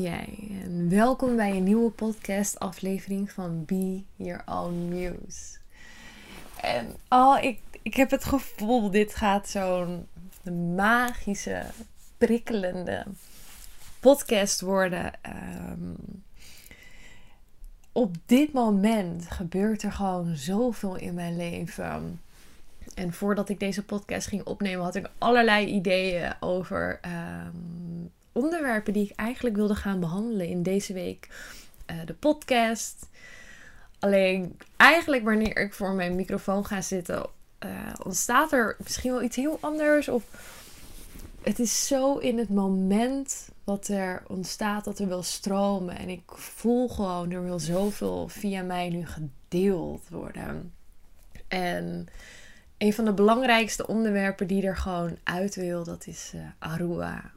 jij. En welkom bij een nieuwe podcast aflevering van Be Your Own Muse. En oh, ik, ik heb het gevoel, dit gaat zo'n magische, prikkelende podcast worden. Ehm, op dit moment gebeurt er gewoon zoveel in mijn leven. En voordat ik deze podcast ging opnemen, had ik allerlei ideeën over ehm, onderwerpen die ik eigenlijk wilde gaan behandelen in deze week. Uh, de podcast. Alleen eigenlijk wanneer ik voor mijn microfoon ga zitten, uh, ontstaat er misschien wel iets heel anders. Of het is zo in het moment wat er ontstaat dat er wil stromen. En ik voel gewoon, er wil zoveel via mij nu gedeeld worden. En een van de belangrijkste onderwerpen die er gewoon uit wil, dat is uh, Aruba.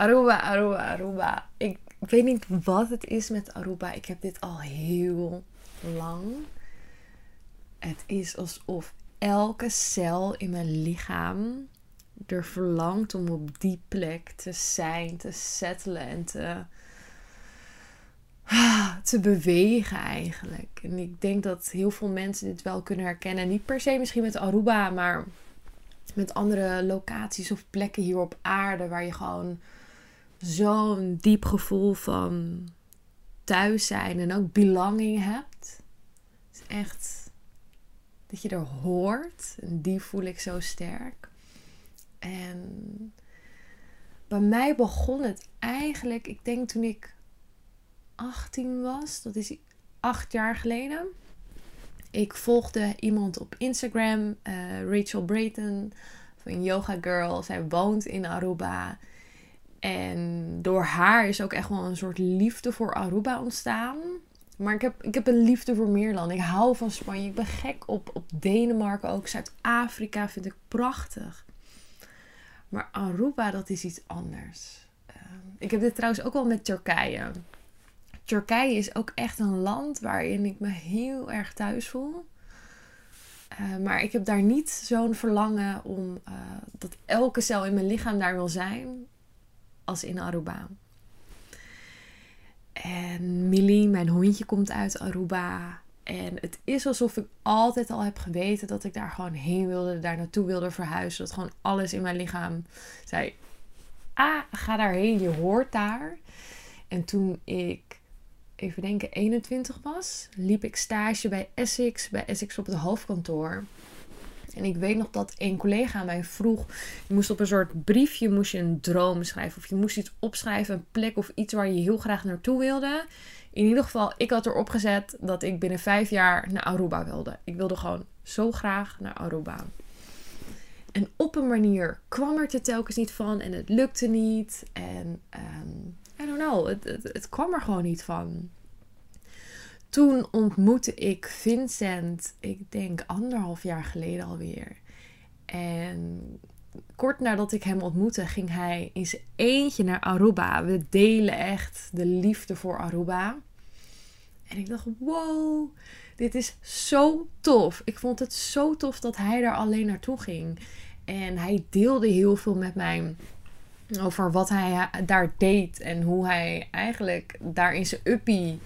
Aruba, Aruba, Aruba. Ik weet niet wat het is met Aruba. Ik heb dit al heel lang. Het is alsof elke cel in mijn lichaam er verlangt om op die plek te zijn, te settelen en te, te bewegen eigenlijk. En ik denk dat heel veel mensen dit wel kunnen herkennen. Niet per se misschien met Aruba, maar met andere locaties of plekken hier op aarde waar je gewoon zo'n diep gevoel van thuis zijn en ook belonging hebt. Het is echt dat je er hoort. En die voel ik zo sterk. En bij mij begon het eigenlijk, ik denk toen ik 18 was, dat is acht jaar geleden. Ik volgde iemand op Instagram, uh, Rachel Brayton van Yoga Girl. Zij woont in Aruba. En door haar is ook echt wel een soort liefde voor Aruba ontstaan. Maar ik heb, ik heb een liefde voor meer landen. Ik hou van Spanje. Ik ben gek op, op Denemarken ook. Zuid-Afrika vind ik prachtig. Maar Aruba, dat is iets anders. Ehm, ik heb dit trouwens ook wel met Turkije. Turkije is ook echt een land waarin ik me heel erg thuis voel. Uh, maar ik heb daar niet zo'n verlangen om uh, dat elke cel in mijn lichaam daar wil zijn als in Aruba. En Millie, mijn hondje, komt uit Aruba. En het is alsof ik altijd al heb geweten dat ik daar gewoon heen wilde, daar naartoe wilde verhuizen. Dat gewoon alles in mijn lichaam zei: Ah, ga daarheen, je hoort daar. En toen ik, even denken, 21 was, liep ik stage bij Essex, bij Essex op het hoofdkantoor. En ik weet nog dat een collega mij vroeg: je moest op een soort briefje moest je een droom schrijven. Of je moest iets opschrijven, een plek of iets waar je heel graag naartoe wilde. In ieder geval, ik had erop gezet dat ik binnen vijf jaar naar Aruba wilde. Ik wilde gewoon zo graag naar Aruba. En op een manier kwam er te telkens niet van en het lukte niet. En um, I don't know, het, het, het kwam er gewoon niet van. Toen ontmoette ik Vincent, ik denk anderhalf jaar geleden alweer. En kort nadat ik hem ontmoette, ging hij in zijn eentje naar Aruba. We delen echt de liefde voor Aruba. En ik dacht, wow, dit is zo tof. Ik vond het zo tof dat hij daar alleen naartoe ging. En hij deelde heel veel met mij over wat hij daar deed. En hoe hij eigenlijk daar in zijn uppie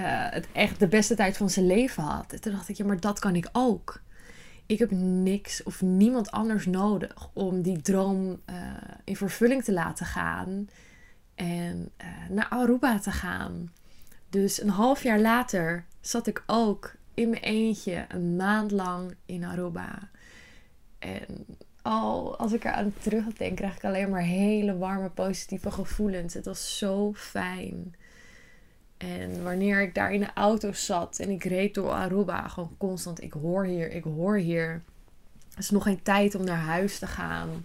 het echt de beste tijd van zijn leven had. En toen dacht ik, ja, maar dat kan ik ook. Ik heb niks of niemand anders nodig om die droom uh, in vervulling te laten gaan. En uh, naar Aruba te gaan. Dus een half jaar later zat ik ook in mijn eentje een maand lang in Aruba. En al als ik eraan terugdenk, krijg ik alleen maar hele warme, positieve gevoelens. Het was zo fijn. En wanneer ik daar in de auto zat en ik reed door Aruba, gewoon constant, ik hoor hier, ik hoor hier. Het is nog geen tijd om naar huis te gaan.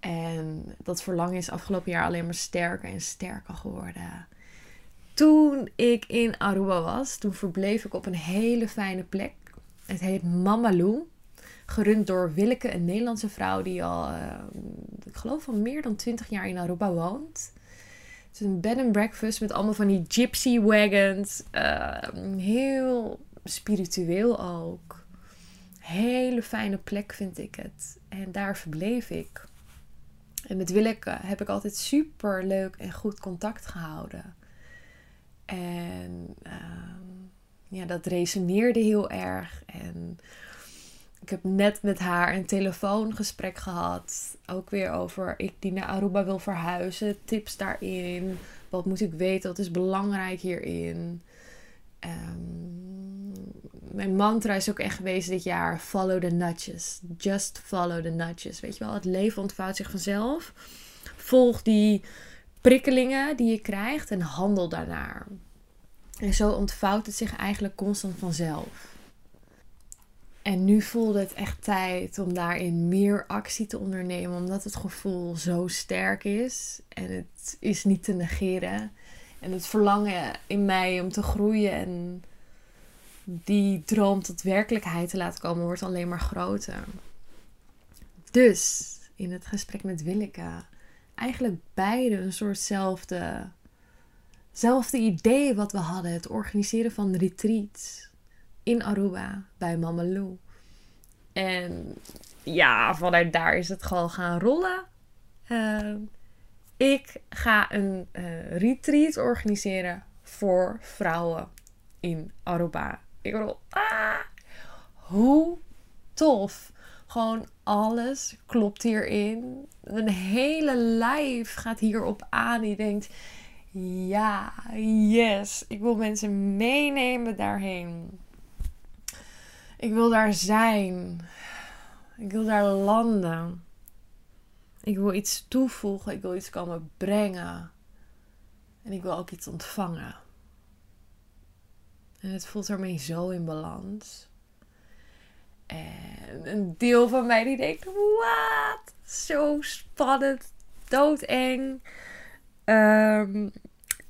En dat verlangen is afgelopen jaar alleen maar sterker en sterker geworden. Toen ik in Aruba was, toen verbleef ik op een hele fijne plek. Het heet Mamalou. Gerund door Willeke, een Nederlandse vrouw die al, uh, ik geloof al meer dan 20 jaar in Aruba woont. Het is een bed and breakfast met allemaal van die gypsy wagons. Uh, heel spiritueel ook. Hele fijne plek vind ik het. En daar verbleef ik. En met Willeke heb ik altijd super leuk en goed contact gehouden. En ehm, ja, dat resoneerde heel erg. En ik heb net met haar een telefoongesprek gehad. Ook weer over ik die naar Aruba wil verhuizen. Tips daarin. Wat moet ik weten? Wat is belangrijk hierin? Um, mijn mantra is ook echt geweest dit jaar: follow the nudges. Just follow the nudges. Weet je wel, het leven ontvouwt zich vanzelf. Volg die prikkelingen die je krijgt en handel daarnaar. En zo ontvouwt het zich eigenlijk constant vanzelf. En nu voelde het echt tijd om daarin meer actie te ondernemen, omdat het gevoel zo sterk is en het is niet te negeren. En het verlangen in mij om te groeien en die droom tot werkelijkheid te laten komen wordt alleen maar groter. Dus in het gesprek met Willeke, eigenlijk beide een soortzelfde zelfde idee wat we hadden: het organiseren van retreats in Aruba bij Mama Lou. En ja, vanuit daar is het gewoon gaan rollen. Ehm, ik ga een uh, retreat organiseren voor vrouwen in Aruba. Ik bedoel, ah, hoe tof. Gewoon alles klopt hierin. Een hele lijf gaat hierop aan. Die denkt, ja, yes. Ik wil mensen meenemen daarheen. Ik wil daar zijn. Ik wil daar landen. Ik wil iets toevoegen. Ik wil iets komen brengen. En ik wil ook iets ontvangen. En het voelt ermee zo in balans. En een deel van mij die denkt: wat? Zo spannend, doodeng. Um,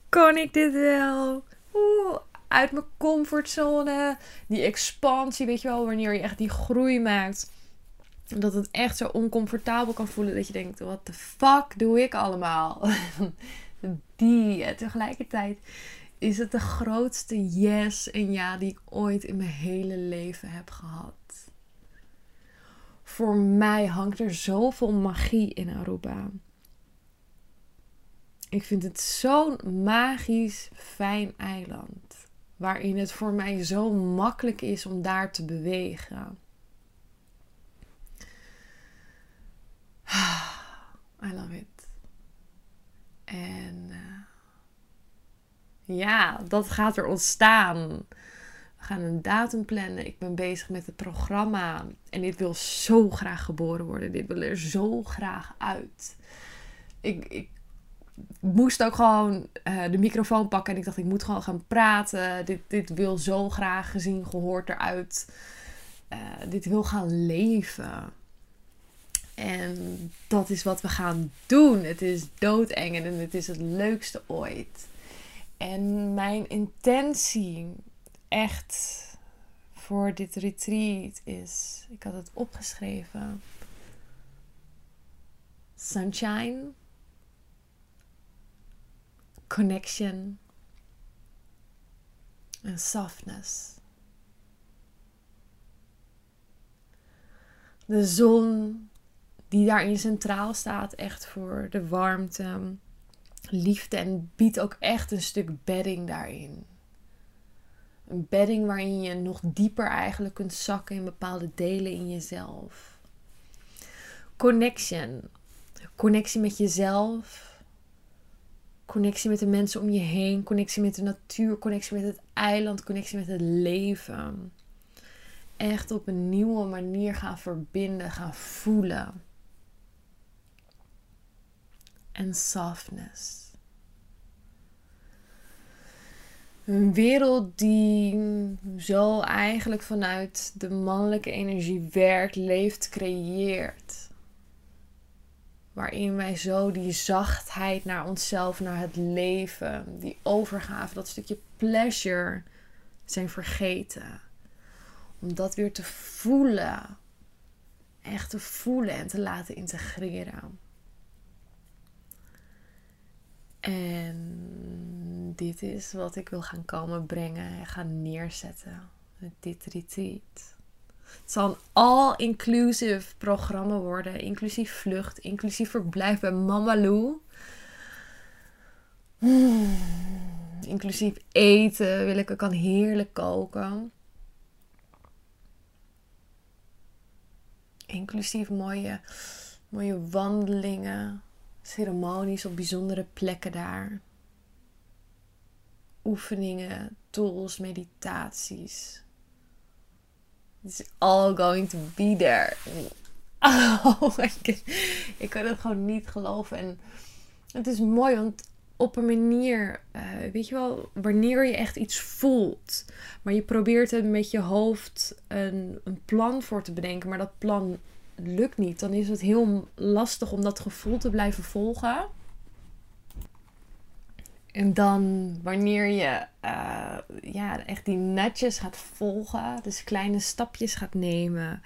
kan ik dit wel? Oeh, uit mijn comfortzone. Die expansie, weet je wel, wanneer je echt die groei maakt. Dat het echt zo oncomfortabel kan voelen dat je denkt: wat de fuck doe ik allemaal? die, tegelijkertijd is het de grootste yes en ja die ik ooit in mijn hele leven heb gehad. Voor mij hangt er zoveel magie in Aruba. Ik vind het zo'n magisch fijn eiland. Waarin het voor mij zo makkelijk is om daar te bewegen. I love it. En uh, ja, dat gaat er ontstaan. We gaan een datum plannen. Ik ben bezig met het programma. En dit wil zo graag geboren worden. Dit wil er zo graag uit. Ik moest ook gewoon uh, de microfoon pakken. En ik dacht, ik moet gewoon gaan praten. Dit, dit wil zo graag gezien, gehoord eruit. Uh, dit wil gaan leven. En dat is wat we gaan doen. Het is doodeng en het is het leukste ooit. En mijn intentie echt voor dit retreat is, ik had het opgeschreven. Sunshine, connection en softness. De zon die daarin centraal staat, echt voor de warmte, liefde en biedt ook echt een stuk bedding daarin. Een bedding waarin je nog dieper eigenlijk kunt zakken in bepaalde delen in jezelf. Connection. Connectie met jezelf. Connectie met de mensen om je heen. Connectie met de natuur. Connectie met het eiland. Connectie met het leven. Echt op een nieuwe manier gaan verbinden, gaan voelen en softness. Een wereld die zo eigenlijk vanuit de mannelijke energie werkt, leeft, creëert. Waarin wij zo die zachtheid naar onszelf, naar het leven, die overgave, dat stukje pleasure zijn vergeten. Om dat weer te voelen. Echt te voelen en te laten integreren. En dit is wat ik wil gaan komen brengen en gaan neerzetten dit retreat. Het zal een all-inclusive programma worden. Inclusief vlucht, inclusief verblijf bij Mama Lou. Inclusief eten wil ik. Ik kan heerlijk koken. Inclusief mooie, mooie wandelingen, ceremonies op bijzondere plekken daar. Oefeningen, tools, meditaties. It's all going to be there. Oh my God. Ik kan het gewoon niet geloven. En het is mooi, want op een manier, uh, weet je wel, wanneer je echt iets voelt, maar je probeert er met je hoofd een, een plan voor te bedenken, maar dat plan lukt niet, dan is het heel lastig om dat gevoel te blijven volgen. En dan wanneer je uh, ja, echt die netjes gaat volgen, dus kleine stapjes gaat nemen.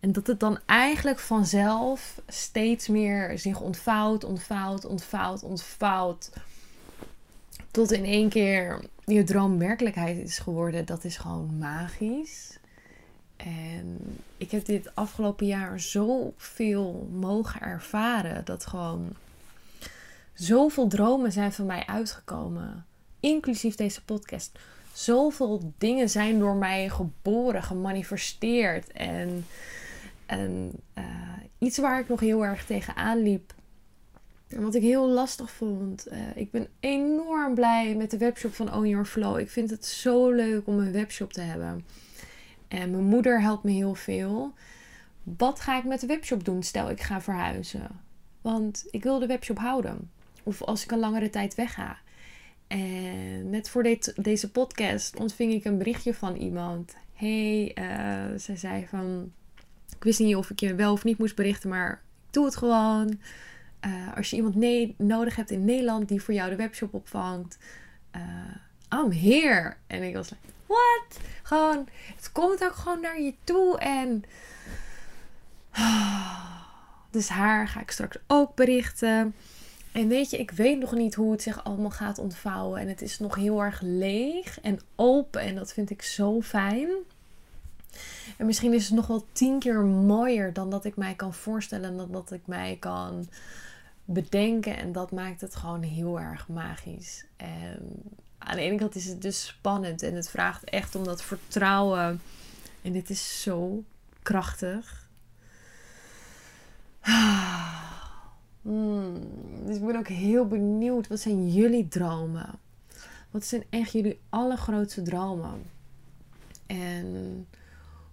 En dat het dan eigenlijk vanzelf steeds meer zich ontvouwt, ontvouwt, ontvouwt, ontvouwt. Tot in één keer je droom werkelijkheid is geworden. Dat is gewoon magisch. En ik heb dit afgelopen jaar zoveel mogen ervaren. Dat gewoon zoveel dromen zijn van mij uitgekomen. Inclusief deze podcast. Zoveel dingen zijn door mij geboren, gemanifesteerd. En, en uh, iets waar ik nog heel erg tegenaan liep. En wat ik heel lastig vond. Uh, ik ben enorm blij met de webshop van Own Your Flow. Ik vind het zo leuk om een webshop te hebben. En mijn moeder helpt me heel veel. Wat ga ik met de webshop doen? Stel ik ga verhuizen. Want ik wil de webshop houden. Of als ik een langere tijd wegga. En net voor deze podcast ontving ik een berichtje van iemand. hey, uh, ze zei van... Ik wist niet of ik je wel of niet moest berichten, maar doe het gewoon. Uh, als je iemand nodig hebt in Nederland die voor jou de webshop opvangt. Uh, I'm here. En ik was like, what? Gewoon, het komt ook gewoon naar je toe. En... Dus haar ga ik straks ook berichten. En weet je, ik weet nog niet hoe het zich allemaal gaat ontvouwen. En het is nog heel erg leeg en open. En dat vind ik zo fijn. En misschien is het nog wel tien keer mooier dan dat ik mij kan voorstellen. Dan dat ik mij kan bedenken. En dat maakt het gewoon heel erg magisch. En aan de ene kant is het dus spannend. En het vraagt echt om dat vertrouwen. En dit is zo krachtig. Hmm. Dus ik ben ook heel benieuwd. Wat zijn jullie dromen? Wat zijn echt jullie allergrootste dromen? En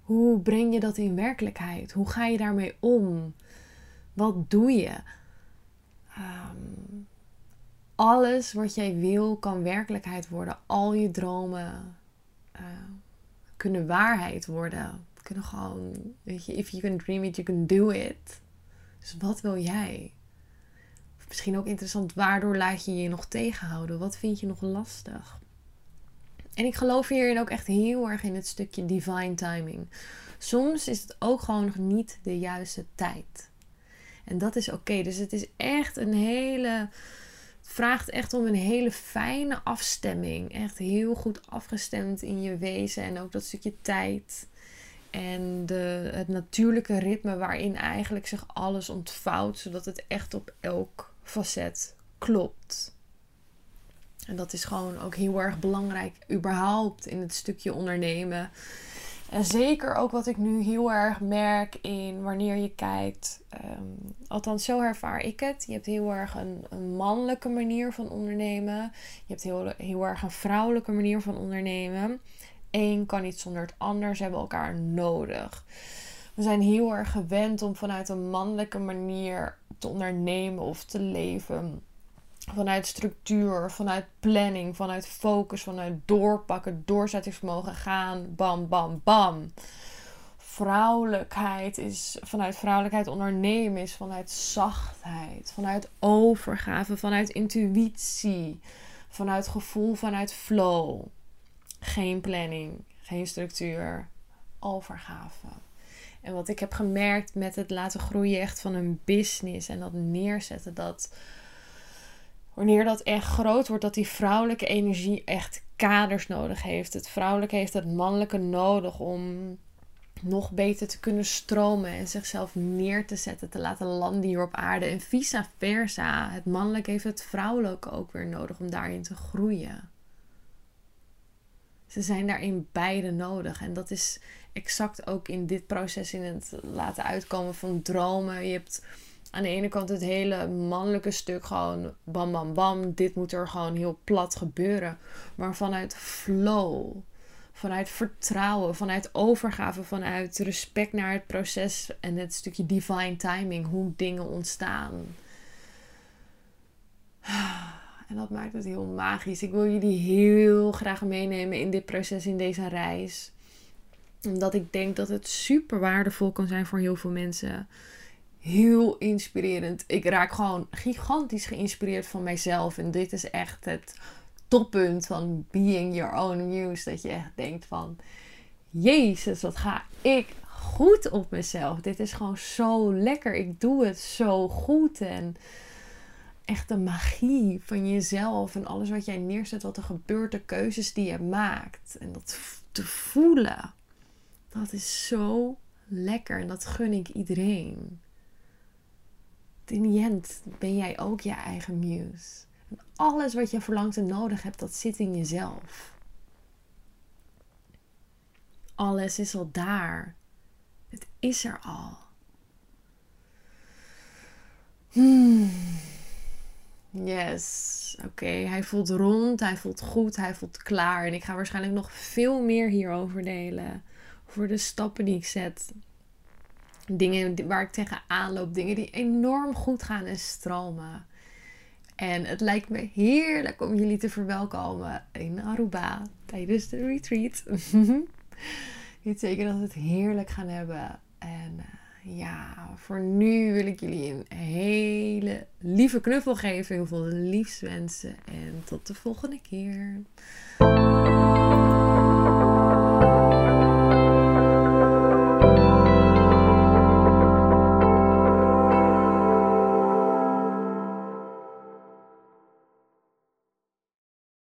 hoe breng je dat in werkelijkheid? Hoe ga je daarmee om? Wat doe je? Um, alles wat jij wil kan werkelijkheid worden. Al je dromen uh, kunnen waarheid worden. Kunnen gewoon, weet je, if you can dream it, you can do it. Dus wat wil jij? Misschien ook interessant, waardoor laat je je nog tegenhouden? Wat vind je nog lastig? En ik geloof hierin ook echt heel erg in het stukje divine timing. Soms is het ook gewoon nog niet de juiste tijd. En dat is oké. Dus het is echt een hele. Het vraagt echt om een hele fijne afstemming. Echt heel goed afgestemd in je wezen. En ook dat stukje tijd. En de, het natuurlijke ritme waarin eigenlijk zich alles ontvouwt. Zodat het echt op elk facet klopt. En dat is gewoon ook heel erg belangrijk, überhaupt in het stukje ondernemen. En zeker ook wat ik nu heel erg merk in wanneer je kijkt. Um, althans, zo ervaar ik het. Je hebt heel erg een, een, mannelijke manier van ondernemen. Je hebt heel, heel erg een vrouwelijke manier van ondernemen. Eén kan niet zonder het ander. Ze hebben elkaar nodig. We zijn heel erg gewend om vanuit een mannelijke manier te ondernemen of te leven. Vanuit structuur, vanuit planning, vanuit focus, vanuit doorpakken, doorzettingsvermogen gaan, bam, bam, bam. Vrouwelijkheid is vanuit vrouwelijkheid ondernemen, is vanuit zachtheid, vanuit overgave, vanuit intuïtie, vanuit gevoel, vanuit flow. Geen planning, geen structuur, overgave. En wat ik heb gemerkt met het laten groeien echt van een business en dat neerzetten, dat wanneer dat echt groot wordt, dat die vrouwelijke energie echt kaders nodig heeft. Het vrouwelijke heeft het mannelijke nodig om nog beter te kunnen stromen en zichzelf neer te zetten, te laten landen hier op aarde. En vice versa. Het mannelijke heeft het vrouwelijke ook weer nodig om daarin te groeien. Ze zijn daarin beide nodig. En dat is exact ook in dit proces in het laten uitkomen van dromen. Je hebt aan de ene kant het hele mannelijke stuk gewoon bam bam bam. Dit moet er gewoon heel plat gebeuren. Maar vanuit flow vanuit vertrouwen, vanuit overgave, vanuit respect naar het proces en het stukje divine timing, hoe dingen ontstaan. En dat maakt het heel magisch. Ik wil jullie heel graag meenemen in dit proces, in deze reis. Omdat ik denk dat het super waardevol kan zijn voor heel veel mensen. Heel inspirerend. Ik raak gewoon gigantisch geïnspireerd van mijzelf. En dit is echt het toppunt van being your own muse. Dat je echt denkt van, jezus, wat ga ik goed op mezelf. Dit is gewoon zo lekker. Ik doe het zo goed. En echt de magie van jezelf en alles wat jij neerzet, wat er gebeurt, de keuzes die je maakt. En dat te voelen. Dat is zo lekker en dat gun ik iedereen. In die end ben jij ook je eigen muse alles wat je verlangt en nodig hebt, dat zit in jezelf. Alles is al daar. Het is er al. Hmm. Yes. Oké, hij voelt rond, hij voelt goed, hij voelt klaar. En ik ga waarschijnlijk nog veel meer hierover delen. Over de stappen die ik zet. Dingen waar ik tegenaan loop. Dingen die enorm goed gaan en stromen. En het lijkt me heerlijk om jullie te verwelkomen in Aruba tijdens de retreat. Ik zeker dat we het heerlijk gaan hebben. En uh, ja, voor nu wil ik jullie een hele lieve knuffel geven. Heel veel liefs wensen. En tot de volgende keer.